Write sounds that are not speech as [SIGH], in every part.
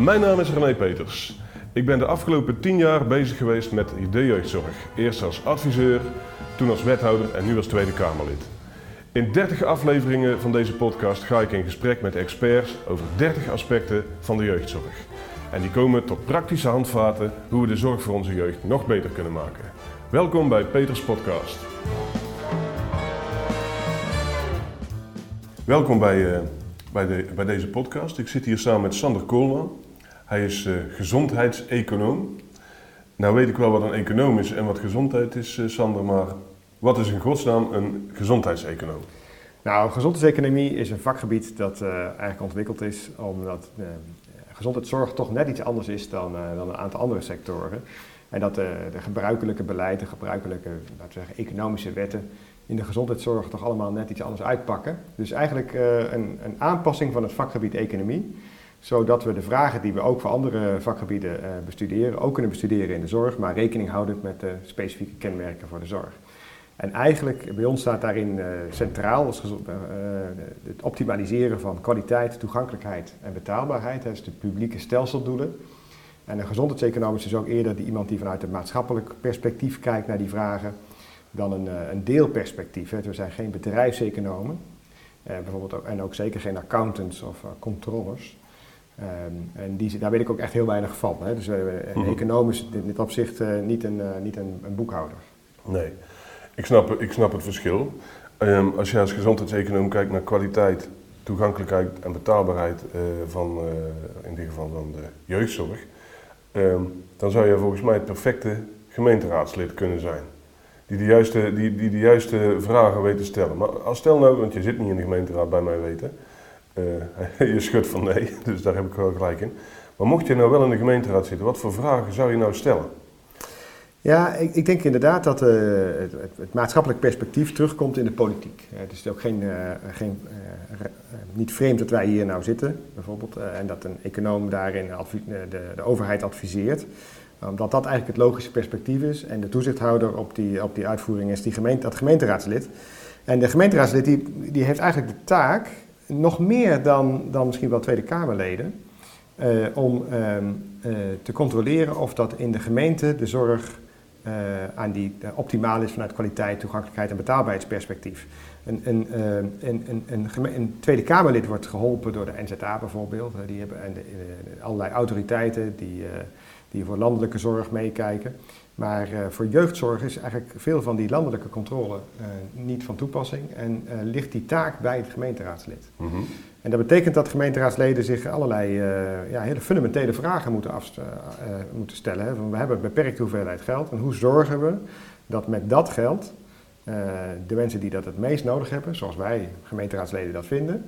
Mijn naam is René Peters. Ik ben de afgelopen tien jaar bezig geweest met de jeugdzorg. Eerst als adviseur, toen als wethouder en nu als Tweede Kamerlid. In 30 afleveringen van deze podcast ga ik in gesprek met experts over 30 aspecten van de jeugdzorg. En die komen tot praktische handvaten hoe we de zorg voor onze jeugd nog beter kunnen maken. Welkom bij Peters Podcast. Welkom bij, uh, bij, de, bij deze podcast. Ik zit hier samen met Sander Koolman. Hij is uh, gezondheidseconoom. Nou weet ik wel wat een econoom is en wat gezondheid is, uh, Sander, maar wat is in godsnaam een gezondheidseconoom? Nou, gezondheidseconomie is een vakgebied dat eigenlijk ontwikkeld is omdat gezondheidszorg toch net iets anders is dan, dan een aantal andere sectoren. En dat de, de gebruikelijke beleid, de gebruikelijke laten we zeggen, economische wetten in de gezondheidszorg toch allemaal net iets anders uitpakken. Dus eigenlijk een, een, aanpassing van het vakgebied economie, zodat we de vragen die we ook voor andere vakgebieden uh, bestuderen, ook kunnen bestuderen in de zorg, maar rekening houdend met de specifieke kenmerken voor de zorg. En eigenlijk, bij ons staat daarin uh, centraal dus, het optimaliseren van kwaliteit, toegankelijkheid en betaalbaarheid, dus de publieke stelseldoelen. En een gezondheidseconomisch is ook eerder die, iemand die vanuit een maatschappelijk perspectief kijkt naar die vragen dan een, een deelperspectief. We zijn geen bedrijfseconomen, eh, bijvoorbeeld en ook zeker geen accountants of controllers. Um, en die, daar weet ik ook echt heel weinig van. Hè. Dus uh, een mm econoom is in dit opzicht uh, niet, een, niet een, een, boekhouder. Nee, ik snap, ik snap het verschil. Um, als je als gezondheidseconoom kijkt naar kwaliteit, toegankelijkheid en betaalbaarheid van, in dit geval van de jeugdzorg, um, dan zou je volgens mij het perfecte gemeenteraadslid kunnen zijn die de juiste, die, die de juiste vragen weet te stellen. Maar als stel nou, want je zit niet in de gemeenteraad bij mij weten, uh, [LAUGHS] je schudt van nee, dus daar heb ik wel gelijk in. Maar mocht je nou wel in de gemeenteraad zitten, wat voor vragen zou je nou stellen? Ja, ik, ik denk inderdaad dat uh, het, het, maatschappelijk perspectief terugkomt in de politiek. het is ook geen, geen, niet vreemd dat wij hier nou zitten, bijvoorbeeld, en dat een econoom daarin de, de overheid adviseert omdat dat eigenlijk het logische perspectief is. En de toezichthouder op die, op die uitvoering is die gemeente, dat gemeenteraadslid. En de gemeenteraadslid die, die heeft eigenlijk de taak, nog meer dan, dan misschien wel Tweede Kamerleden, uh, om uh, uh, te controleren of dat in de gemeente de zorg aan die optimaal is vanuit kwaliteit, toegankelijkheid en betaalbaarheidsperspectief. Een, een, een, een, Tweede Kamerlid wordt geholpen door de NZA bijvoorbeeld. Die hebben en allerlei autoriteiten die die voor landelijke zorg meekijken. Maar uh, voor jeugdzorg is eigenlijk veel van die landelijke controle uh, niet van toepassing en uh, ligt die taak bij het gemeenteraadslid. Mm -hmm. En dat betekent dat gemeenteraadsleden zich allerlei ja, hele fundamentele vragen moeten, moeten stellen. Hè. Van, we hebben een beperkte hoeveelheid geld en hoe zorgen we dat met dat geld de mensen die dat het meest nodig hebben, zoals wij gemeenteraadsleden dat vinden, en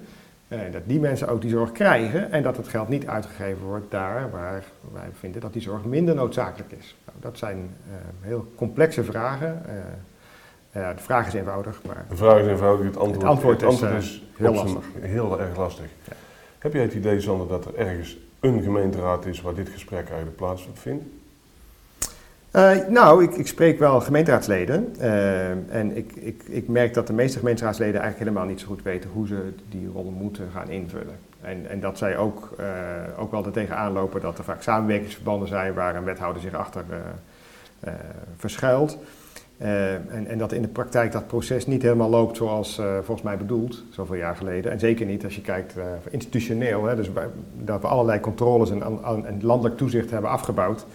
dat die mensen ook die zorg krijgen en dat het geld niet uitgegeven wordt daar waar wij vinden dat die zorg minder noodzakelijk is. Nou, dat zijn uh, heel complexe vragen. Uh, de vraag is eenvoudig, maar... De vraag is eenvoudig, het antwoord, het antwoord, het antwoord is, is heel lastig. Heel erg lastig. Ja. Heb jij het idee, Sander, dat er ergens een gemeenteraad is waar dit gesprek eigenlijk plaatsvindt? Uh, nou, ik, ik, spreek wel gemeenteraadsleden. Uh, en ik, ik, ik, merk dat de meeste gemeenteraadsleden eigenlijk helemaal niet zo goed weten hoe ze die rol moeten gaan invullen. En, en dat zij ook, uh, ook wel er tegenaan lopen dat er vaak samenwerkingsverbanden zijn waar een wethouder zich achter verschuilt. En, en, dat in de praktijk dat proces niet helemaal loopt zoals volgens mij bedoeld, zoveel jaar geleden. En zeker niet als je kijkt institutioneel, hè, dus dat we allerlei controles en, en landelijk toezicht hebben afgebouwd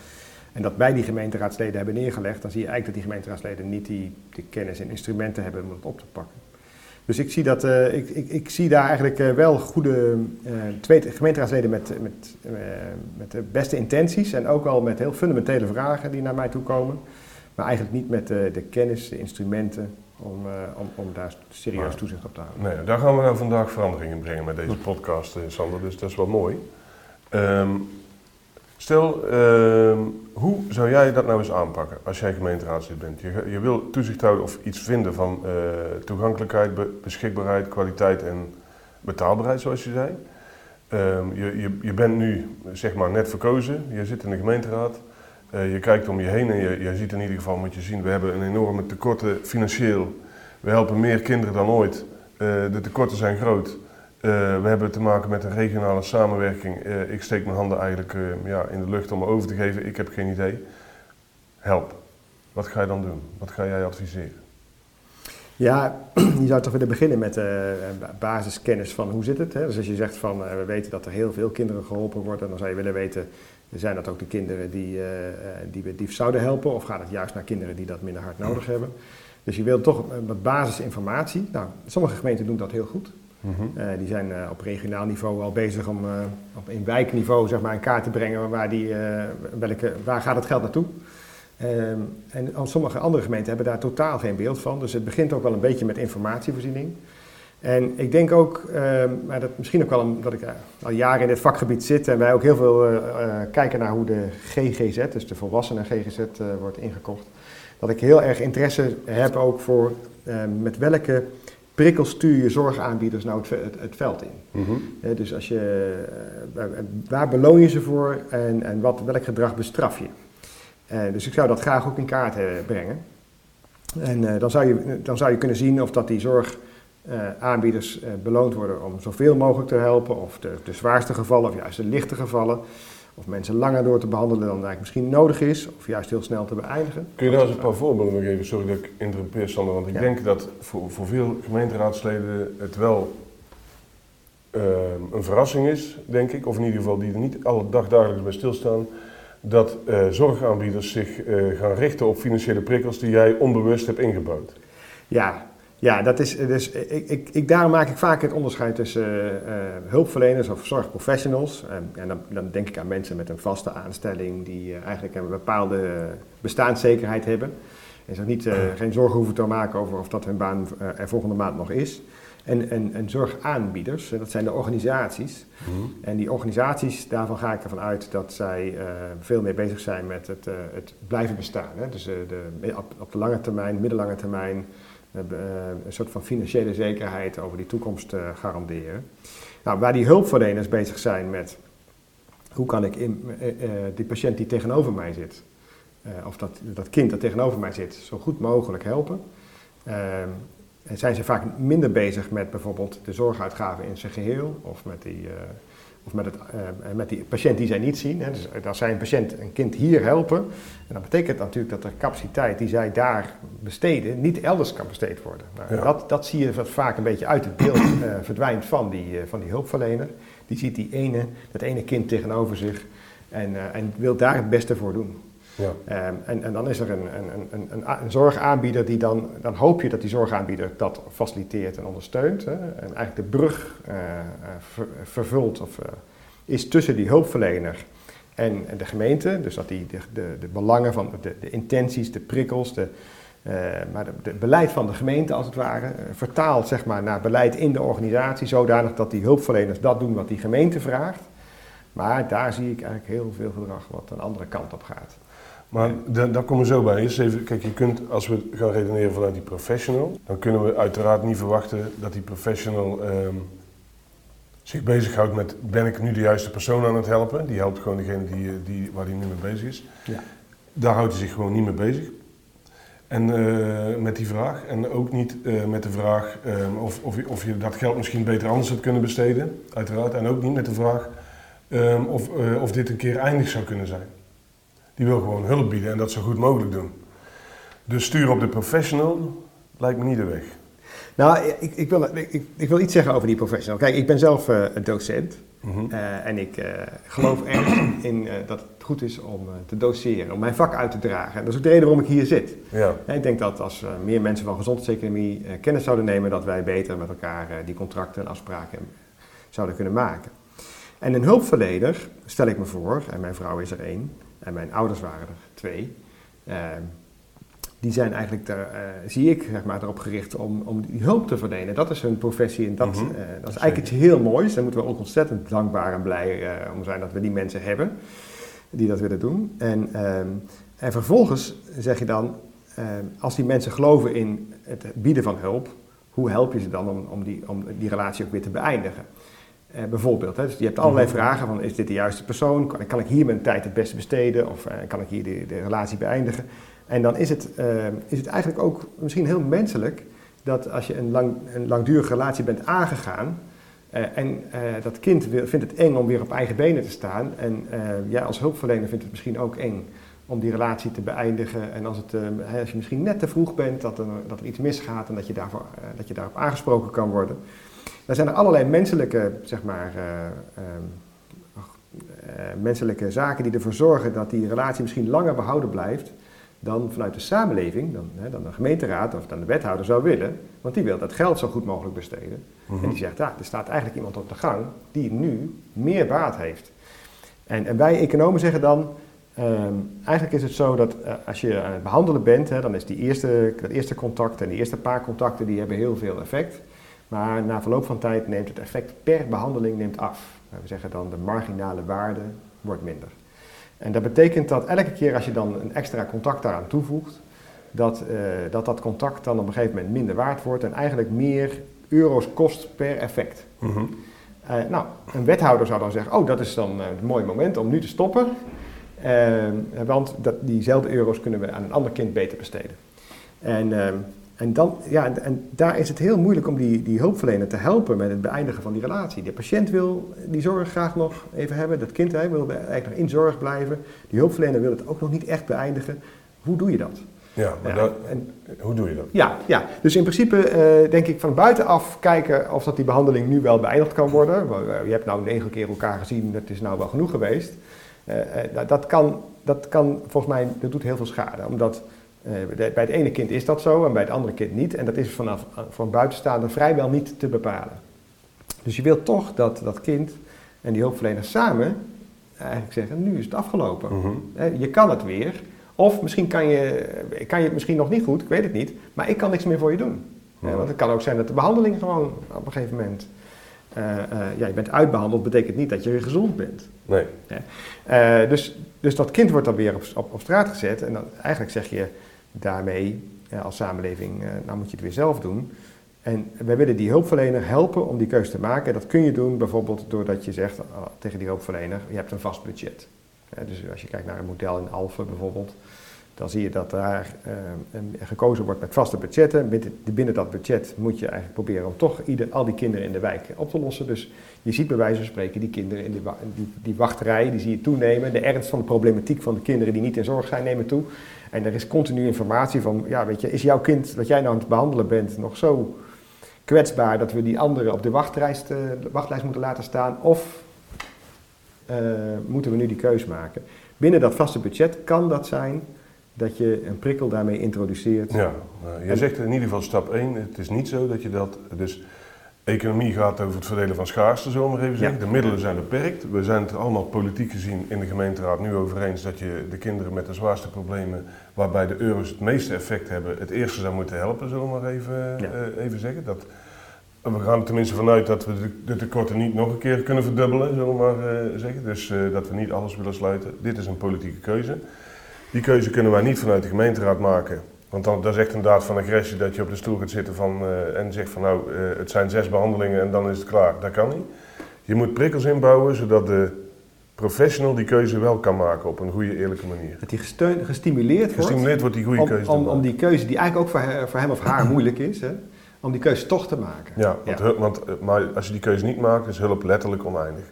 en dat bij die gemeenteraadsleden hebben neergelegd, dan zie je eigenlijk dat die gemeenteraadsleden niet die, de kennis en instrumenten hebben om het op te pakken. Dus ik zie, dat, uh, ik, ik, ik, zie daar eigenlijk uh, wel goede uh, twee gemeenteraadsleden met, met, met de beste intenties en ook al met heel fundamentele vragen die naar mij toe komen. Maar eigenlijk niet met de kennis, de instrumenten om, om, om daar serieus maar, toezicht op te houden. Nee, daar gaan we nou vandaag verandering in brengen met deze podcast, Sander. Dus dat is wel mooi. Um, Stel, uh, hoe zou jij dat nou eens aanpakken als jij gemeenteraadslid bent? Je, je wil toezicht houden of iets vinden van uh, toegankelijkheid, be beschikbaarheid, kwaliteit en betaalbaarheid, zoals je zei. Um, je, je, je, bent nu zeg maar net verkozen, je zit in de gemeenteraad. Uh, je kijkt om je heen en je, je ziet in ieder geval, moet je zien, we hebben een enorme tekorten financieel. We helpen meer kinderen dan ooit. Uh, de tekorten zijn groot. Eh, we hebben te maken met een regionale samenwerking. Eh, ik steek mijn handen eigenlijk eh, ja, in de lucht om me over te geven. Ik heb geen idee. Help. Wat ga je dan doen? Wat ga jij adviseren? Ja, [CLEARS THROAT] je zou toch willen beginnen met basiskennis van hoe zit het. Hè? Dus als je zegt van we weten dat er heel veel kinderen geholpen worden, dan zou je willen weten, zijn dat ook de kinderen die, die we dief zouden helpen? Of gaat het juist naar kinderen die dat minder hard nodig hebben? Dus je wilt toch wat basisinformatie. Nou, sommige gemeenten doen dat heel goed. Mhm. Uh, die zijn uh, op regionaal niveau al bezig om uh, op in wijkniveau zeg maar, een kaart te brengen waar, die, welke, waar gaat het geld naartoe. Ehm, en sommige andere gemeenten hebben daar totaal geen beeld van. Dus het begint ook wel een beetje met informatievoorziening. En ik denk ook, ehm, maar dat misschien ook wel omdat ik al jaren in dit vakgebied zit en wij ook heel veel kijken naar hoe de GGZ, dus de volwassenen GGZ, wordt ingekocht. Dat ik heel erg interesse heb ook voor ehm, met welke prikkels stuur je zorgaanbieders nou het, het, veld in. Mhm. dus als je, uh, waar beloon je ze voor en, en wat, welk gedrag bestraf je? Uh, dus ik zou dat graag ook in kaart uh, brengen. En dan, zou je, dan zou je kunnen zien of dat die zorgaanbieders beloond worden om zoveel mogelijk te helpen, of de, de zwaarste gevallen of juist de lichte gevallen. Of mensen langer door te behandelen dan eigenlijk misschien nodig is, of juist heel snel te beëindigen. Kun je daar eens een paar voorbeelden geven? Sorry dat ik interrumpeer, Sander, want ik denk dat voor, voor veel gemeenteraadsleden het wel uh, een verrassing is, denk ik, of in ieder geval die er niet alle dag dagelijks bij stilstaan, dat uh, zorgaanbieders zich uh, gaan richten op financiële prikkels die jij onbewust hebt ingebouwd. Ja, ja, dat is, dus ik, ik, ik, daarom maak ik vaak het onderscheid tussen uh, hulpverleners of zorgprofessionals. en dan, dan, denk ik aan mensen met een vaste aanstelling die uh, eigenlijk een bepaalde bestaanszekerheid hebben. En zich niet, geen zorgen hoeven te maken over of dat hun baan er volgende maand nog is. En, en, en zorgaanbieders, dat zijn de organisaties. Mhm. En die organisaties, daarvan ga ik ervan uit dat zij veel meer bezig zijn met het, het blijven bestaan. Hè? Dus de, op, op de lange termijn, middellange termijn eh, een soort van financiële zekerheid over die toekomst uh, garanderen. Nou, waar die hulpverleners bezig zijn met hoe kan ik in, uh, die patiënt die tegenover mij zit, of dat, dat kind dat tegenover mij zit, zo goed mogelijk helpen. Ehm, zijn ze vaak minder bezig met bijvoorbeeld de zorguitgaven in zijn geheel of met die of met, het, uh, met die patiënt die zij niet zien. Hè. Dus als zij een patiënt, een kind hier helpen, en dan betekent dat natuurlijk dat de capaciteit die zij daar besteden niet elders kan besteed worden. Nou, dat, dat zie je wat vaak een beetje uit het beeld uh, verdwijnt van die, uh, van die hulpverlener. Die ziet die ene, dat ene kind tegenover zich en, en wil daar het beste voor doen. Ja. Um, en, en, dan is er een, een, een, een, zorgaanbieder die dan, dan hoop je dat die zorgaanbieder dat faciliteert en ondersteunt. Hè, en eigenlijk de brug uh, ver, vervult of uh, is tussen die hulpverlener en, de gemeente. Dus dat die de, de, belangen van de, intenties, de prikkels, de, maar het beleid van de gemeente als het ware vertaalt zeg maar, naar beleid in de organisatie, zodanig dat die hulpverleners dat doen wat die gemeente vraagt. Maar daar zie ik eigenlijk heel veel gedrag wat een andere kant op gaat. Maar daar, daar komen we zo bij. Eerst even, kijk, je kunt, als we gaan redeneren vanuit die professional, dan kunnen we uiteraard niet verwachten dat die professional um, zich bezighoudt met ben ik nu de juiste persoon aan het helpen. Die helpt gewoon degene die, die, waar hij nu mee bezig is. Ja. Daar houdt hij zich gewoon niet mee bezig. En uh, met die vraag. En ook niet uh, met de vraag um, of, of, je, of je dat geld misschien beter anders had kunnen besteden, uiteraard. En ook niet met de vraag um, of, uh, of dit een keer eindig zou kunnen zijn. Die wil gewoon hulp bieden en dat zo goed mogelijk doen. Dus sturen op de professional lijkt me niet de weg. Nou, ik, ik, wil, ik, ik wil iets zeggen over die professional. Kijk, ik ben zelf uh, docent. Mm -hmm. uh, en ik uh, geloof erg in dat het goed is om te doseren, om mijn vak uit te dragen. En dat is ook de reden waarom ik hier zit. Ja. ik denk dat als meer mensen van gezondheidseconomie kennis zouden nemen, dat wij beter met elkaar die contracten en afspraken zouden kunnen maken. En een hulpverlener, stel ik me voor, en mijn vrouw is er één, en mijn ouders waren er twee. Ehm, die zijn eigenlijk, daar, uh, zie ik, zeg maar, erop gericht om, om die hulp te verlenen. Dat is hun professie en dat, mm -hmm. uh, dat is eigenlijk iets heel moois. Daar moeten we ook ontzettend dankbaar en blij uh, om zijn dat we die mensen hebben die dat willen doen. En, ehm, en vervolgens zeg je dan, ehm, als die mensen geloven in het bieden van hulp, hoe help je ze dan om, om, die, om die relatie ook weer te beëindigen? Uh, bijvoorbeeld, hè. dus je hebt allerlei mhm. vragen van is dit de juiste persoon? Kan, kan ik hier mijn tijd het beste besteden? Of uh, kan ik hier de, de, relatie beëindigen? En dan is het, uh, is het eigenlijk ook misschien heel menselijk dat als je een, lang, een langdurige relatie bent aangegaan, en dat kind wil, vindt het eng om weer op eigen benen te staan. En jij als hulpverlener vindt het misschien ook eng om die relatie te beëindigen. En als, het, als je misschien net te vroeg bent, dat er, dat er iets misgaat en dat je, daarvoor, dat je daarop aangesproken kan worden. Dan zijn er allerlei menselijke, zeg maar, menselijke zaken die ervoor zorgen dat die relatie misschien langer behouden blijft dan vanuit de samenleving, dan, hè, dan de gemeenteraad of dan de wethouder zou willen. Want die wil dat geld zo goed mogelijk besteden. Mhm. En die zegt, ja, er staat eigenlijk iemand op de gang die nu meer baat heeft. En, en wij economen zeggen dan, ehm, eigenlijk is het zo dat eh, als je aan het behandelen bent, hè, dan is die eerste, dat eerste contact en die eerste paar contacten, die hebben heel veel effect. Maar na verloop van tijd neemt het effect per behandeling neemt af. We zeggen dan de marginale waarde wordt minder. En dat betekent dat elke keer als je dan een extra contact daaraan toevoegt, dat, uh, dat dat contact dan op een gegeven moment minder waard wordt en eigenlijk meer euro's kost per effect. Mm -hmm. uh, nou, een wethouder zou dan zeggen, oh dat is dan een mooi moment om nu te stoppen, uh, want dat, diezelfde euro's kunnen we aan een ander kind beter besteden. En en, dan, ja, en daar is het heel moeilijk om die, die hulpverlener te helpen met het beëindigen van die relatie. De patiënt wil die zorg graag nog even hebben, dat kind wil eigenlijk nog in zorg blijven. Die hulpverlener wil het ook nog niet echt beëindigen. Hoe doe je dat? Ja, maar Ja, dat- en- hoe doe je dat? Ja, ja, dus in principe eh, denk ik van buitenaf kijken of dat die behandeling nu wel beëindigd kan worden. Eh, Je hebt nou negen keer elkaar gezien, dat is nou wel genoeg geweest. Eh, dat- dat, kan, dat kan volgens mij, dat doet heel veel schade. Omdat bij het ene kind is dat zo en bij het andere kind niet. En dat is vanaf eh, voor een buitenstaander vrijwel niet te bepalen. Dus je wilt toch dat dat kind en die hulpverlener samen eigenlijk zeggen, nu is het afgelopen. Mhm. Je kan het weer. Of misschien kan je, kan je het misschien nog niet goed, ik weet het niet. Maar ik kan niks meer voor je doen. Mhm. Want het kan ook zijn dat de behandeling gewoon op een gegeven moment... eh, eh, ja, je bent uitbehandeld, betekent niet dat je weer gezond bent. Nee. Eh, dus, dus dat kind wordt dan weer op, op, op straat gezet. En dan eigenlijk zeg je daarmee eh, als samenleving, eh, nou moet je het weer zelf doen. En wij willen die hulpverlener helpen om die keuze te maken. Dat kun je doen bijvoorbeeld doordat je zegt ah, tegen die hulpverlener, je hebt een vast budget. Eh, dus als je kijkt naar een model in Alphen bijvoorbeeld, dan zie je dat daar eh, gekozen wordt met vaste budgetten. Binnen, binnen dat budget moet je eigenlijk proberen om toch ieder, al die kinderen in de wijk op te lossen. Dus je ziet bij wijze van spreken die kinderen in wa- die, wachtrij, die zie je toenemen. De ernst van de problematiek van de kinderen die niet in zorg zijn nemen toe. En er is continu informatie van, ja weet je, is jouw kind dat jij nou aan het behandelen bent nog zo kwetsbaar dat we die anderen op de wachtlijst, eh, wachtlijst moeten laten staan? Of eh, moeten we nu die keus maken? Binnen dat vaste budget kan dat zijn dat je een prikkel daarmee introduceert. Ja, nou, jij En- zegt in ieder geval stap 1, het is niet zo dat je dat, dus economie gaat over het verdelen van schaarste, zullen we maar even zeggen. Ja. De middelen zijn beperkt. We zijn het allemaal politiek gezien in de gemeenteraad nu over eens dat je de kinderen met de zwaarste problemen, waarbij de euro's het meeste effect hebben, het eerste zou moeten helpen, zullen we maar even, Ja. eh, even zeggen. Dat, we gaan er tenminste vanuit dat we de, de tekorten niet nog een keer kunnen verdubbelen, zullen we maar eh, zeggen. Dus eh, dat we niet alles willen sluiten. Dit is een politieke keuze. Die keuze kunnen wij niet vanuit de gemeenteraad maken. Want dan, dat is echt een daad van agressie dat je op de stoel gaat zitten van, eh, en zegt van nou, eh, het zijn zes behandelingen en dan is het klaar. Dat kan niet. Je moet prikkels inbouwen zodat de professional die keuze wel kan maken op een goede, eerlijke manier. Dat die gesteund, gestimuleerd wordt Gestimuleerd wordt die goede om, keuze om, om die keuze, die eigenlijk ook voor, voor hem of haar [CLEARS THROAT] moeilijk is, hè, om die keuze toch te maken. Ja, want, Ja. want eh, maar als je die keuze niet maakt, is hulp letterlijk oneindig.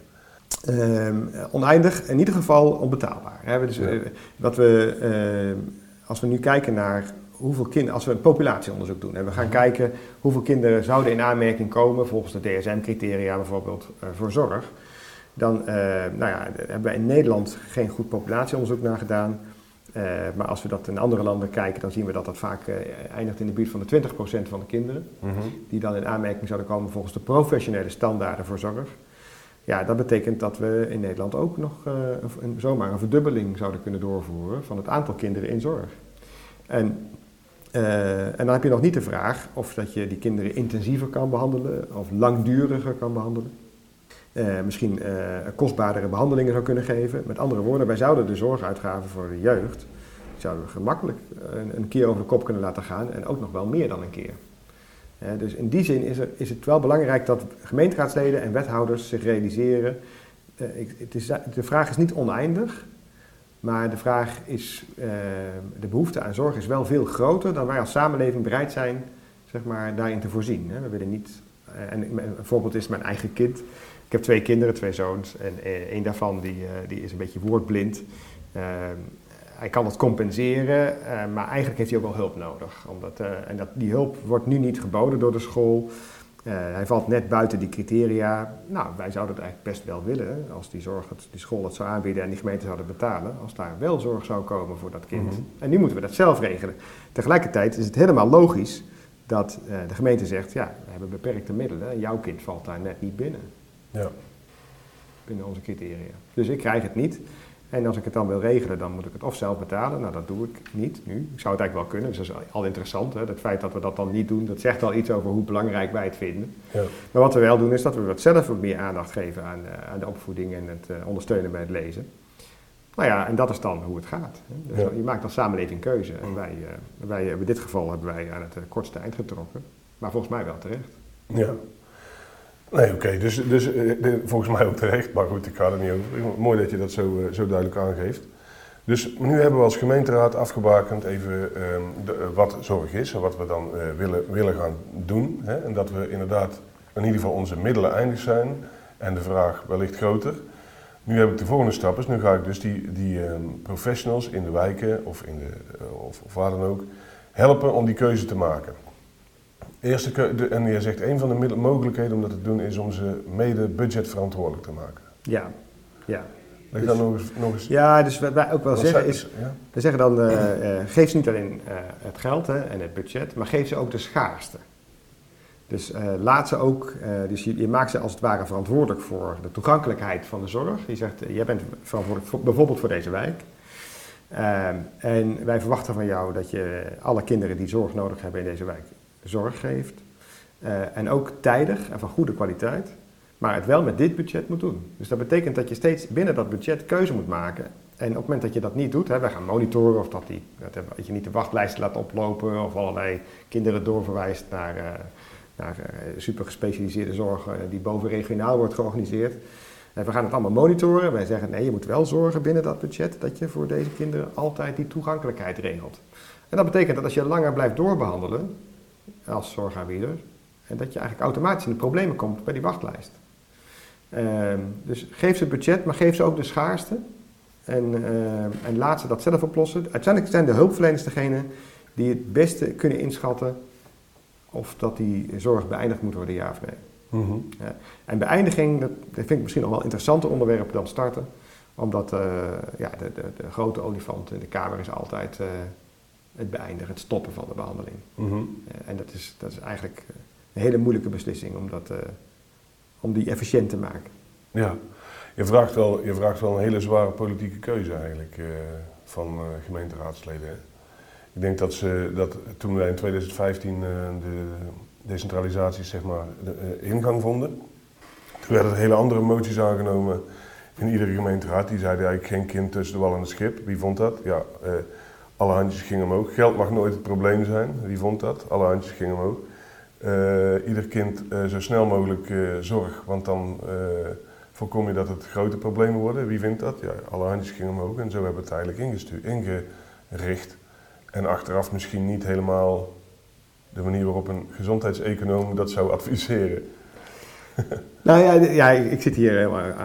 Ehm, oneindig, in ieder geval onbetaalbaar. Hè. Dus, Ja. eh, wat we, ehm, als we nu kijken naar hoeveel kinderen, als we een populatieonderzoek doen en we gaan kijken hoeveel kinderen zouden in aanmerking komen volgens de DSM-criteria bijvoorbeeld eh, voor zorg, dan eh, nou ja, hebben wij in Nederland geen goed populatieonderzoek naar gedaan. Maar als we dat in andere landen kijken, dan zien we dat dat vaak eindigt in de buurt van de 20% van de kinderen Mhm. die dan in aanmerking zouden komen volgens de professionele standaarden voor zorg. Ja, dat betekent dat we in Nederland ook nog eh, zomaar een verdubbeling zouden kunnen doorvoeren van het aantal kinderen in zorg. En, eh, en dan heb je nog niet de vraag of dat je die kinderen intensiever kan behandelen of langduriger kan behandelen. Eh, misschien kostbaardere behandelingen zou kunnen geven. Met andere woorden, wij zouden de zorguitgaven voor de jeugd zouden we gemakkelijk een keer over de kop kunnen laten gaan en ook nog wel meer dan een keer. Eh, dus in die zin is, er, is het wel belangrijk dat gemeenteraadsleden en wethouders zich realiseren. eh, ik, het is, de vraag is niet oneindig, maar de vraag is, eh, de behoefte aan zorg is wel veel groter dan wij als samenleving bereid zijn zeg maar, daarin te voorzien. We willen niet en een voorbeeld is mijn eigen kind. Ik heb twee kinderen, twee zoons. En een daarvan die, die is een beetje woordblind. Hij kan het compenseren, maar eigenlijk heeft hij ook wel hulp nodig. Omdat, en dat, die hulp wordt nu niet geboden door de school. Uh, hij valt net buiten die criteria. Nou, wij zouden het eigenlijk best wel willen als die, zorg het, die school het zou aanbieden en die gemeente zouden betalen. Als daar wel zorg zou komen voor dat kind. Mhm. En nu moeten we dat zelf regelen. Tegelijkertijd is het helemaal logisch dat de gemeente zegt: ja, we hebben beperkte middelen en jouw kind valt daar net niet binnen. Ja. Binnen onze criteria. Dus ik krijg het niet. En als ik het dan wil regelen, dan moet ik het of zelf betalen. Nou, dat doe ik niet nu. Ik zou het eigenlijk wel kunnen, dus dat is al interessant. Hè? Het feit dat we dat dan niet doen, dat zegt al iets over hoe belangrijk wij het vinden. Ja. Maar wat we wel doen, is dat we wat zelf wat meer aandacht geven aan, uh, aan de opvoeding en het uh, ondersteunen bij het lezen. Nou ja, en dat is dan hoe het gaat. Hè? Dus Je maakt als samenleving keuze. En wij, uh, wij, in dit geval hebben wij aan het kortste eind getrokken. Maar volgens mij wel terecht. Ja. Nee, oké, dus, dus eh, volgens mij ook terecht, maar goed, ik ga er niet over. Mooi dat je dat zo, eh, zo duidelijk aangeeft. Dus nu hebben we als gemeenteraad afgebakend even ehm, eh, wat zorg is en wat we dan willen, willen gaan doen. Hè? En dat we inderdaad in ieder geval onze middelen eindig zijn en de vraag wellicht groter. Nu heb ik de volgende stap, is nu ga ik dus die, die ehm, professionals in de wijken of, in de, of, of waar dan ook helpen om die keuze te maken. Eerste en je zegt een van de mogelijkheden om dat te doen is om ze mede budgetverantwoordelijk te maken. Ja, ja. Dus, nog eens, nog eens. Ja, dus wat wij ook wel zeggen is, we zeggen dan, uh, uh, geef ze niet alleen uh, het geld hè, en het budget, maar geef ze ook de schaarste. Dus laat ze ook, dus je, je, maakt ze als het ware verantwoordelijk voor de toegankelijkheid van de zorg. Je zegt, jij bent verantwoordelijk voor, bijvoorbeeld voor deze wijk. Ehm, en wij verwachten van jou dat je alle kinderen die zorg nodig hebben in deze wijk zorg geeft. Uh, en ook tijdig en van goede kwaliteit. Maar het wel met dit budget moet doen. Dus dat betekent dat je steeds binnen dat budget keuze moet maken. En op het moment dat je dat niet doet, hè, wij gaan monitoren of dat, die, dat je niet de wachtlijsten laat oplopen of allerlei kinderen doorverwijst naar, uh, naar uh, super gespecialiseerde zorg die boven regionaal wordt georganiseerd. En we gaan het allemaal monitoren. Wij zeggen nee, je moet wel zorgen binnen dat budget dat je voor deze kinderen altijd die toegankelijkheid regelt. En dat betekent dat als je langer blijft doorbehandelen, als zorgaanbieder. En dat je eigenlijk automatisch in de problemen komt bij die wachtlijst. Ehm, dus geef ze het budget, maar geef ze ook de schaarste. En, uh, en laat ze dat zelf oplossen. Uiteindelijk zijn de hulpverleners degene die het beste kunnen inschatten of dat die zorg beëindigd moet worden, ja of nee. Mhm. ja. En beëindiging, dat, vind ik misschien nog wel een interessanter onderwerp dan starten. Omdat uh, ja, de, de, de, grote olifant in de kamer is altijd uh, het beëindigen, het stoppen van de behandeling. Mhm. Eh, en dat is, dat is eigenlijk eh, een hele moeilijke beslissing om, dat, eh, om die efficiënt te maken. Ja, je vraagt wel, je vraagt wel een hele zware politieke keuze eigenlijk van gemeenteraadsleden. Ik denk dat, ze, dat toen wij in 2015 de decentralisatie zeg maar, de, ingang vonden, toen werden er hele andere moties aangenomen in iedere gemeenteraad. Die zeiden eigenlijk geen kind tussen de wal en het schip. Wie vond dat? Ja, alle handjes gingen omhoog. Geld mag nooit het probleem zijn. Wie vond dat? Alle handjes gingen omhoog. Uh, ieder kind uh, zo snel mogelijk uh, zorg, want dan voorkom je dat het grote problemen worden. Wie vindt dat? Ja, alle handjes gingen omhoog en zo hebben we het eigenlijk ingericht. En achteraf misschien niet helemaal de manier waarop een gezondheidseconoom dat zou adviseren. [LAUGHS] nou ja, ja, ik zit hier eh,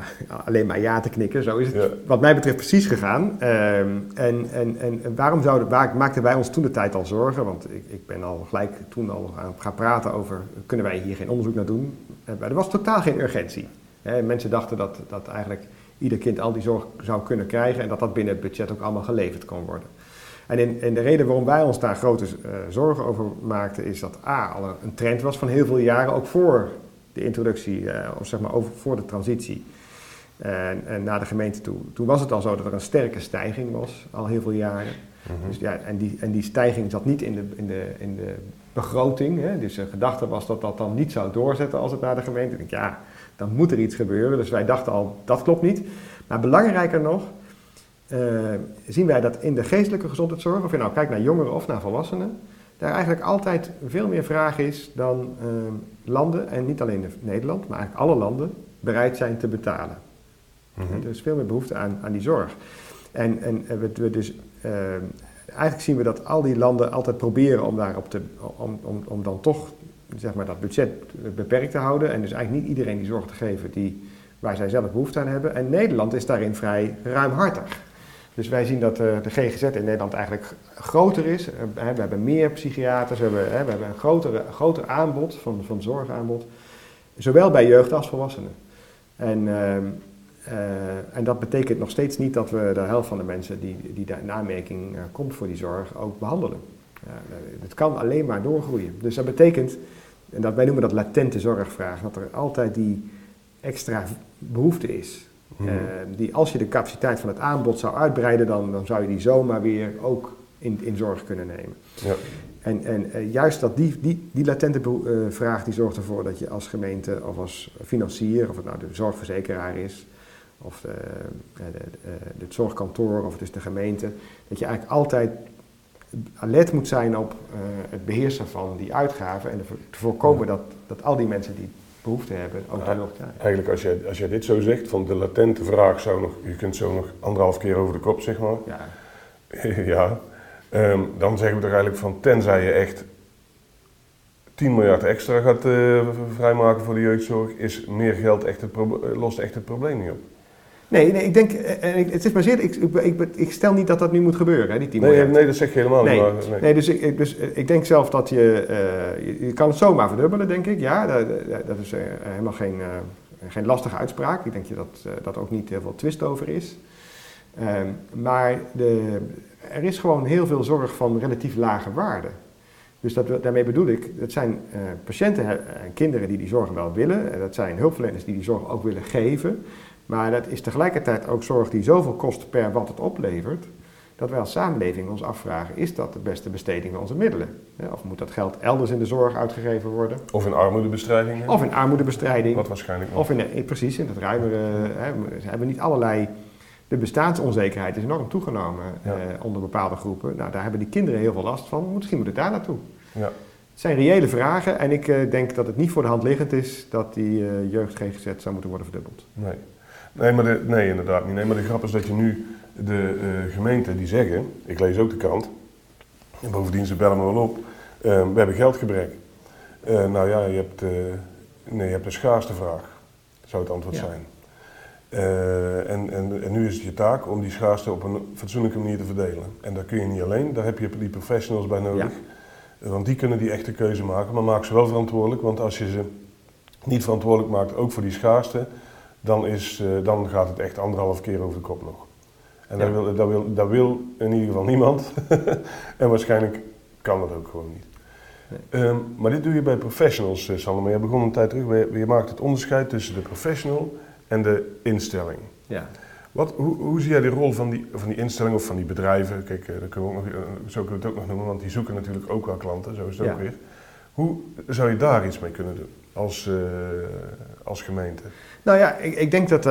alleen maar ja te knikken. Zo is het wat mij betreft precies gegaan. Ehm, en, en, en waarom zouden, waar maakten wij ons toen de tijd al zorgen? Want ik, ik ben al gelijk toen al aan gaan praten over, kunnen wij hier geen onderzoek naar doen? Uh, er was totaal geen urgentie. mensen dachten dat, dat eigenlijk ieder kind al die zorg zou kunnen krijgen en dat dat binnen het budget ook allemaal geleverd kon worden. En, in, de reden waarom wij ons daar grote uh, zorgen over maakten, is dat A, al een trend was van heel veel jaren, ook voor de introductie, uh, of zeg maar over, voor de transitie. En, en, naar de gemeente toe. Toen was het al zo dat er een sterke stijging was, al heel veel jaren. Mhm. dus, ja, en, die, en die stijging zat niet in de, in de, in de begroting. Hè? Dus de gedachte was dat dat dan niet zou doorzetten als het naar de gemeente. Ik denk, ja, dan moet er iets gebeuren. Dus wij dachten al, dat klopt niet. Maar belangrijker nog, uh, zien wij dat in de geestelijke gezondheidszorg, of je nou kijkt naar jongeren of naar volwassenen, daar eigenlijk altijd veel meer vraag is dan ehm, landen, en niet alleen Nederland, maar eigenlijk alle landen, bereid zijn te betalen. Mhm. Er is veel meer behoefte aan, aan die zorg. En, en we, we dus, ehm, eigenlijk zien we dat al die landen altijd proberen om, daarop te, om, om, om dan toch zeg maar, dat budget beperkt te houden en dus eigenlijk niet iedereen die zorg te geven die, waar zij zelf behoefte aan hebben. En Nederland is daarin vrij ruimhartig. Dus wij zien dat de GGZ in Nederland eigenlijk groter is. We hebben meer psychiaters, we hebben, een groter, groter aanbod van, van zorgaanbod. Zowel bij jeugd als volwassenen. En, ehm, eh, en dat betekent nog steeds niet dat we de helft van de mensen die, die daar in aanmerking komt voor die zorg ook behandelen. het kan alleen maar doorgroeien. Dus dat betekent, en dat, wij noemen dat latente zorgvraag, dat er altijd die extra behoefte is. Hmm. Eh, die als je de capaciteit van het aanbod zou uitbreiden, dan, dan zou je die zomaar weer ook in, in zorg kunnen nemen. Ja. En, en uh, juist dat die, die, die latente uh, vraag die zorgt ervoor dat je als gemeente of als financier, of het nou de zorgverzekeraar is, of de, de, het zorgkantoor of het is de gemeente, dat je eigenlijk altijd alert moet zijn op het beheersen van die uitgaven en te voorkomen dat, dat al die mensen die behoefte hebben ook nog krijgen. Eigenlijk als je, als je dit zo zegt, van de latente vraag zou nog, je kunt zo nog anderhalf keer over de kop, zeg maar. Ja. [LAUGHS] ja. Ehm, dan zeggen we toch eigenlijk van tenzij je echt 10 miljard extra gaat uh, vrijmaken voor de jeugdzorg, is meer geld echt het lost echt het probleem niet op. Nee, nee ik denk, eh, en het is maar zeer, ik, ik, ik, stel niet dat dat nu moet gebeuren, hè, die 10 nee, Nee, dat zeg je helemaal nee. niet. nee. nee, dus, ik, dus ik denk zelf dat je, uh, je, kan het zomaar verdubbelen, denk ik. Ja, dat, dat is helemaal geen, uh, geen lastige uitspraak. Ik denk dat dat ook niet heel veel twist over is. Ehm, maar de, er is gewoon heel veel zorg van relatief lage waarde. Dus dat, daarmee bedoel ik, dat zijn patiënten en kinderen die die zorg wel willen. En dat zijn hulpverleners die die zorg ook willen geven. Maar dat is tegelijkertijd ook zorg die zoveel kost per wat het oplevert. Dat wij als samenleving ons afvragen, is dat de beste besteding van onze middelen? Of moet dat geld elders in de zorg uitgegeven worden? Of in armoedebestrijding? Of in armoedebestrijding. Wat waarschijnlijk Of in, precies, in het ruimere, hè, hebben we niet allerlei de bestaansonzekerheid is enorm toegenomen eh, onder bepaalde groepen. Nou, daar hebben die kinderen heel veel last van. Misschien moet het daar naartoe. Ja. Het zijn reële vragen en ik uh, denk dat het niet voor de hand liggend is dat die uh, jeugd GGZ zou moeten worden verdubbeld. Nee, nee, maar de, nee inderdaad niet. Nee, maar de grap is dat je nu de uh, gemeenten die zeggen, ik lees ook de krant, en bovendien ze bellen me wel op, we hebben geldgebrek. nou ja, je hebt, nee, je hebt een schaarste vraag, zou het antwoord zijn. Uh, en, en, en, nu is het je taak om die schaarste op een fatsoenlijke manier te verdelen. En dat kun je niet alleen, daar heb je die professionals bij nodig. Want die kunnen die echte keuze maken, maar maak ze wel verantwoordelijk. Want als je ze niet verantwoordelijk maakt, ook voor die schaarste, dan, is, uh, dan gaat het echt anderhalf keer over de kop nog. En ja. dat, wil, dat, wil, dat wil in ieder geval niemand. [LAUGHS] en waarschijnlijk kan dat ook gewoon niet. Nee. Um, maar dit doe je bij professionals, uh, Sander. Maar je begon een tijd terug, je, je maakt het onderscheid tussen de professional en de instelling. Ja. Wat, hoe, hoe zie jij de rol van die, van die instelling of van die bedrijven? Kijk, uh, kunnen we ook nog, uh, zo kunnen we het ook nog noemen, want die zoeken natuurlijk ook wel klanten, zo is het ook weer. Hoe zou je daar iets mee kunnen doen als, als gemeente? Nou ja, ik, ik denk dat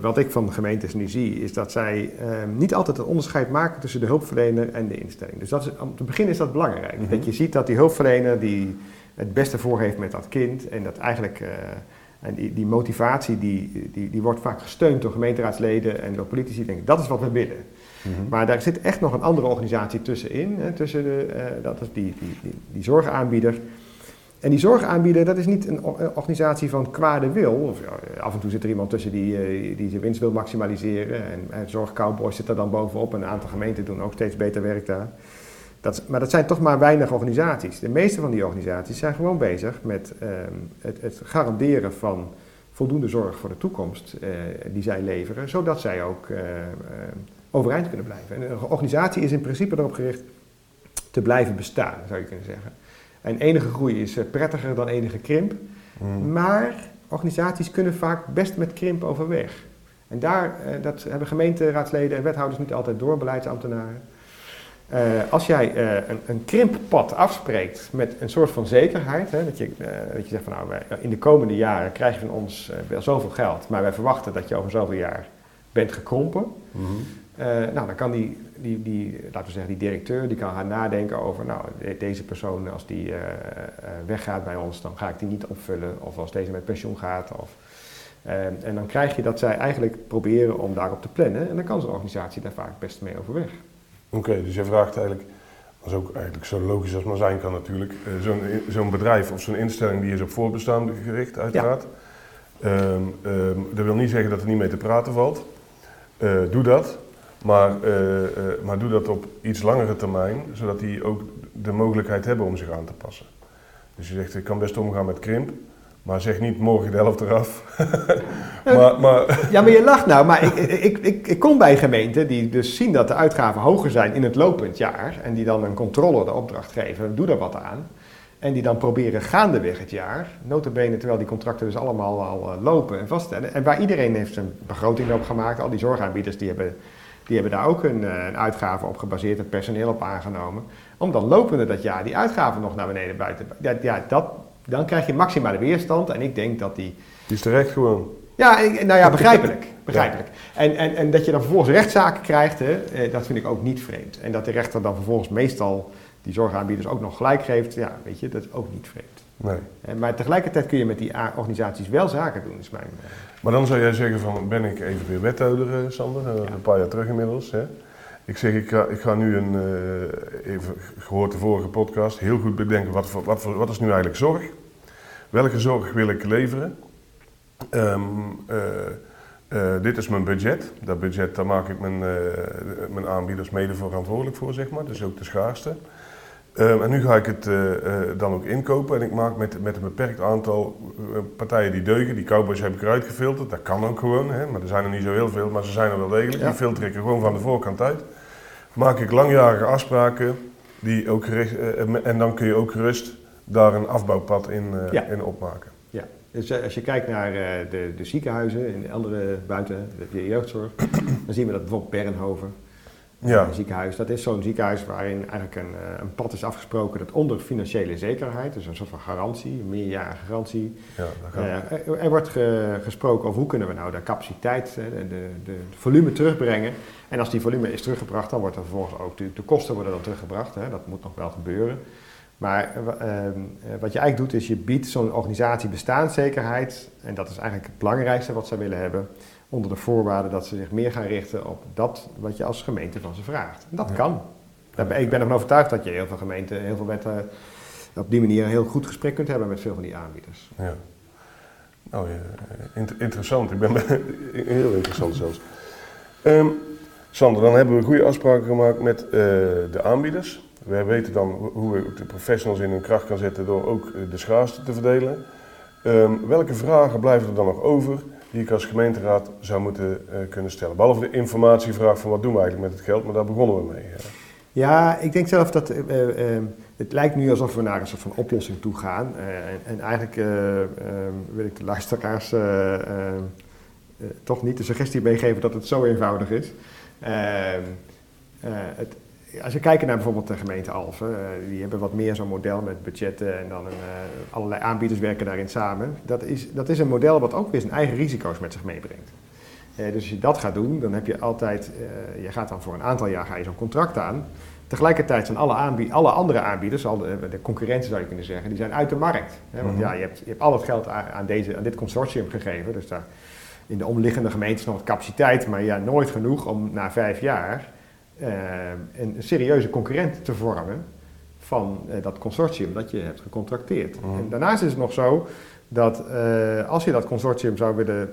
wat ik van gemeentes nu zie, is dat zij niet altijd het onderscheid maken tussen de hulpverlener en de instelling. Dus dat is, om te beginnen is dat belangrijk. Mm -hmm. Dat je ziet dat die hulpverlener die het beste voor heeft met dat kind en dat eigenlijk en die, die motivatie die, die, die wordt vaak gesteund door gemeenteraadsleden en door politici. Denk ik, dat is wat we willen. Mhm. Maar daar zit echt nog een andere organisatie tussenin. Hè, tussen de, uh, dat is die, die, die, die, zorgaanbieder. En die zorgaanbieder, dat is niet een organisatie van kwade wil. Of, af en toe zit er iemand tussen die, uh, die zijn winst wil maximaliseren. En, en Zorgcowboys zit er dan bovenop. En een aantal gemeenten doen ook steeds beter werk daar. Dat, maar dat zijn toch maar weinig organisaties. De meeste van die organisaties zijn gewoon bezig met um, het, het, garanderen van voldoende zorg voor de toekomst uh, die zij leveren, zodat zij ook overeind kunnen blijven. En een organisatie is in principe erop gericht te blijven bestaan, zou je kunnen zeggen. En enige groei is prettiger dan enige krimp, mm. maar organisaties kunnen vaak best met krimp overweg. En daar, dat hebben gemeenteraadsleden en wethouders niet altijd door, beleidsambtenaren. Uh, als jij uh, een, een, krimppad afspreekt met een soort van zekerheid, hè, dat, je, uh, dat je zegt van nou, wij, in de komende jaren krijg je van ons wel zoveel geld, maar wij verwachten dat je over zoveel jaar bent gekrompen. Mm -hmm. nou, dan kan die, die, die, laten we zeggen, die directeur, die kan gaan nadenken over, nou, de, deze persoon als die weggaat bij ons, dan ga ik die niet opvullen. Of als deze met pensioen gaat. Of, en dan krijg je dat zij eigenlijk proberen om daarop te plannen. En dan kan zo'n organisatie daar vaak best mee overweg. Oké, okay, dus je vraagt eigenlijk, dat is ook eigenlijk zo logisch als maar zijn kan natuurlijk. Uh, zo'n, zo'n bedrijf of zo'n instelling die is op voortbestaan gericht, uiteraard. Ja. Um, um, dat wil niet zeggen dat er niet mee te praten valt. Doe dat. Maar, uh, maar doe dat op iets langere termijn, zodat die ook de mogelijkheid hebben om zich aan te passen. Dus je zegt, ik kan best omgaan met krimp. Maar zeg niet morgen de helft eraf. [LAUGHS] maar, maar... Ja, maar je lacht nou. Maar ik, ik, ik, ik kom bij gemeenten die dus zien dat de uitgaven hoger zijn in het lopend jaar. En die dan een controle de opdracht geven, doe daar wat aan. En die dan proberen gaandeweg het jaar, notabene terwijl die contracten dus allemaal al eh, lopen en vaststellen. En waar iedereen heeft zijn begroting op gemaakt. Al die zorgaanbieders die hebben, die hebben daar ook een, eh, een uitgave op gebaseerd, het personeel op aangenomen. Om dan lopende dat jaar die uitgaven nog naar beneden buiten. Ja, ja dat, dan krijg je maximale weerstand. En ik denk dat die. Die is terecht gewoon. Ja, nou ja, begrijpelijk. begrijpelijk. En, en, en dat je dan vervolgens rechtszaken krijgt, hè, eh, dat vind ik ook niet vreemd. En dat de rechter dan vervolgens meestal die zorgaanbieders ook nog gelijk geeft, ja, weet je, dat is ook niet vreemd. Nee. Eh, maar tegelijkertijd kun je met die organisaties wel zaken doen, is mijn. Eh, maar dan zou jij zeggen van, ben ik even weer wethouder, Sander, een paar jaar terug inmiddels. Hè? Ik zeg, ik ga, ik ga nu een, uh, even gehoord de vorige podcast, heel goed bedenken wat, voor, wat, voor, wat is nu eigenlijk zorg? Welke zorg wil ik leveren? Um, uh, uh, dit is mijn budget. Dat budget, daar maak ik mijn, mijn aanbieders mede verantwoordelijk voor, zeg maar. Dus ook de schaarste. Um, en nu ga ik het dan ook inkopen en ik maak met, met een beperkt aantal partijen die deugen. Die cowboys heb ik eruit gefilterd, dat kan ook gewoon, hè? maar er zijn er niet zo heel veel, maar ze zijn er wel degelijk. Die filter ik er gewoon van de voorkant uit maak ik langjarige afspraken die ook gericht, en dan kun je ook gerust daar een afbouwpad in, ja. in opmaken. Ja, dus als je kijkt naar de, de ziekenhuizen in andere buiten, de jeugdzorg, dan zien we dat bijvoorbeeld Bernhoven, ja. een ziekenhuis, dat is zo'n ziekenhuis waarin eigenlijk een, een pad is afgesproken dat onder financiële zekerheid, dus een soort van garantie, een meerjarige garantie, ja, er, er, wordt ge, gesproken over hoe kunnen we nou de capaciteit, de, de, de volume terugbrengen en als die volume is teruggebracht, dan wordt er vervolgens ook de, de kosten worden dan teruggebracht. Hè. Dat moet nog wel gebeuren. Maar uh, wat je eigenlijk doet, is je biedt zo'n organisatie bestaanszekerheid. En dat is eigenlijk het belangrijkste wat ze willen hebben. Onder de voorwaarde dat ze zich meer gaan richten op dat wat je als gemeente van ze vraagt. Dat kan. Ik ben ervan overtuigd dat je heel veel gemeenten, heel veel wetten op die manier een heel goed gesprek kunt hebben met veel van die aanbieders. Ja. Nou, ja, interessant. Ik ben [LAUGHS] heel interessant zelfs. Um, Sander, dan hebben we goede afspraken gemaakt met uh, de aanbieders. Wij weten dan hoe we de professionals in hun kracht kan zetten door ook eh, de schaarste te verdelen. Um, welke vragen blijven er dan nog over die ik als gemeenteraad zou moeten uh, kunnen stellen? Behalve de informatievraag van wat doen we eigenlijk met het geld, maar daar begonnen we mee. Ja, ik denk zelf dat uh, het lijkt nu alsof we naar een soort van oplossing toe gaan. en, en, eigenlijk wil ik de luisteraars toch niet de suggestie meegeven dat het zo eenvoudig is. Ehm, eh, het, als je kijkt naar bijvoorbeeld de gemeente Alphen, uh, die hebben wat meer zo'n model met budgetten en dan een, uh, allerlei aanbieders werken daarin samen. Dat is, dat is een model wat ook weer zijn eigen risico's met zich meebrengt. dus als je dat gaat doen, dan heb je altijd, je gaat dan voor een aantal jaar ga je zo'n contract aan. Tegelijkertijd zijn alle, aanbied, alle andere aanbieders, al de, de, concurrenten zou je kunnen zeggen, die zijn uit de markt. Hè? Want mhm. ja, je hebt, je hebt al het geld aan, deze, aan dit consortium gegeven, dus daar in de omliggende gemeentes nog wat capaciteit, maar ja, nooit genoeg om na vijf jaar een serieuze concurrent te vormen van uh, dat consortium dat je hebt gecontracteerd. Mm. En daarnaast is het nog zo dat uh, als je dat consortium zou willen,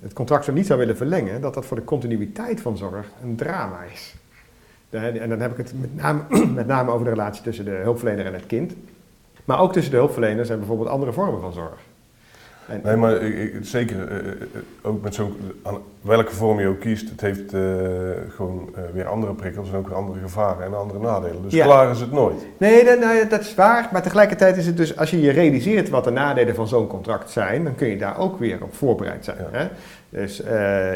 het contract zo niet zou willen verlengen, dat dat voor de continuïteit van zorg een drama is. en dan heb ik het met name, [CLEARS THROAT] met name over de relatie tussen de hulpverlener en het kind. Maar ook tussen de hulpverleners en bijvoorbeeld andere vormen van zorg nee, maar ik, zeker, uh, ook met zo'n, welke vorm je ook kiest, het heeft uh, gewoon uh, weer andere prikkels en ook weer andere gevaren en andere nadelen. Dus klaar is het nooit. Nee, dat, nou, dat is waar, maar tegelijkertijd is het dus, als je je realiseert wat de nadelen van zo'n contract zijn, dan kun je daar ook weer op voorbereid zijn. Ja. Hè? Dus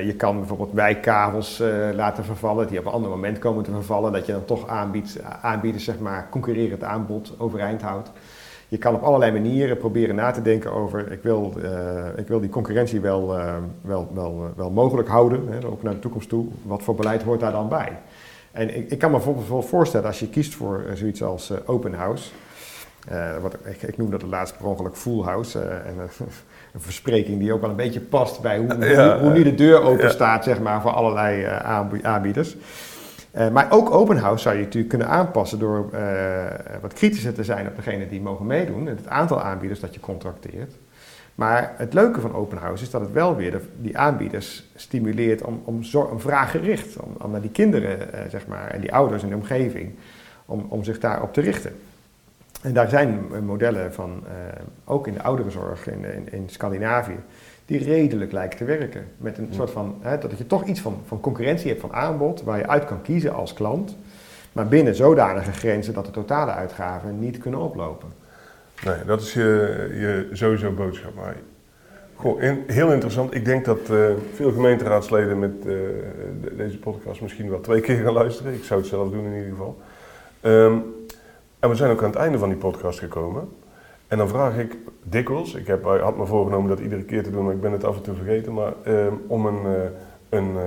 je kan bijvoorbeeld wijkkavels laten vervallen, die op een ander moment komen te vervallen, dat je dan toch aanbiedt, aanbieders, zeg maar, concurrerend aanbod overeind houdt je kan op allerlei manieren proberen na te denken over, ik wil, uh, ik wil die concurrentie wel, uh, wel, wel, uh, wel mogelijk houden, hè, ook naar de toekomst toe. Wat voor beleid hoort daar dan bij? En ik, ik kan me bijvoorbeeld wel voorstellen, als je kiest voor zoiets als open house, wat, ik, ik noem dat het laatst per ongeluk full house, en [LAUGHS] een verspreking die ook wel een beetje past bij hoe, hoe, hoe, nu de deur open staat, zeg maar, voor allerlei aanbieders. Maar ook open house zou je natuurlijk kunnen aanpassen door wat kritischer te zijn op degene die mogen meedoen. Het aantal aanbieders dat je contracteert. Maar het leuke van open house is dat het wel weer die aanbieders stimuleert om, om, vraaggericht, om, om naar die kinderen zeg maar, en die ouders en de omgeving, om, om zich daarop te richten. En daar zijn modellen van, ook in de ouderenzorg in, in, in, Scandinavië, die redelijk lijken te werken. Met een soort van, hè, dat je toch iets van, van concurrentie hebt van aanbod, waar je uit kan kiezen als klant, maar binnen zodanige grenzen dat de totale uitgaven niet kunnen oplopen. Nee, dat is je, je sowieso boodschap. Maar goh, heel interessant. Ik denk dat uh, veel gemeenteraadsleden met uh, deze podcast misschien wel twee keer gaan luisteren. Ik zou het zelf doen in ieder geval. Um, en we zijn ook aan het einde van die podcast gekomen. En dan vraag ik dikwijls, ik heb, had me voorgenomen dat iedere keer te doen, maar ik ben het af en toe vergeten, maar ehm, om een, uh, een, uh,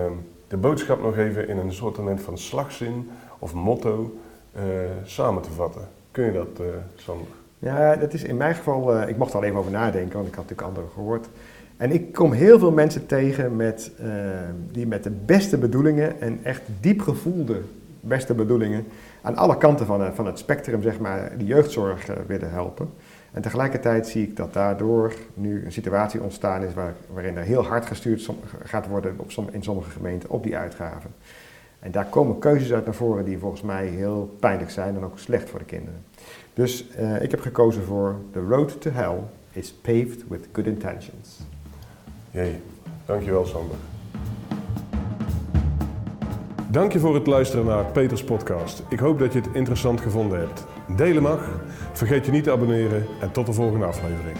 de boodschap nog even in een soort van slagzin of motto uh, samen te vatten. Kun je dat, uh, Sander? Ja, dat is in mijn geval, ik mocht er al even over nadenken, want ik had natuurlijk anderen gehoord. En ik kom heel veel mensen tegen met, ehm, die met de beste bedoelingen en echt diep gevoelde beste bedoelingen aan alle kanten van, van het spectrum, zeg maar, de jeugdzorg willen helpen. En tegelijkertijd zie ik dat daardoor nu een situatie ontstaan is waar, waarin er heel hard gestuurd gaat worden op in sommige gemeenten op die uitgaven. En daar komen keuzes uit naar voren die volgens mij heel pijnlijk zijn en ook slecht voor de kinderen. Dus uh, ik heb gekozen voor The Road to Hell is paved with good intentions. Jee, dankjewel Sander. Dank je voor het luisteren naar Peters podcast. Ik hoop dat je het interessant gevonden hebt. Delen mag, vergeet je niet te abonneren en tot de volgende aflevering.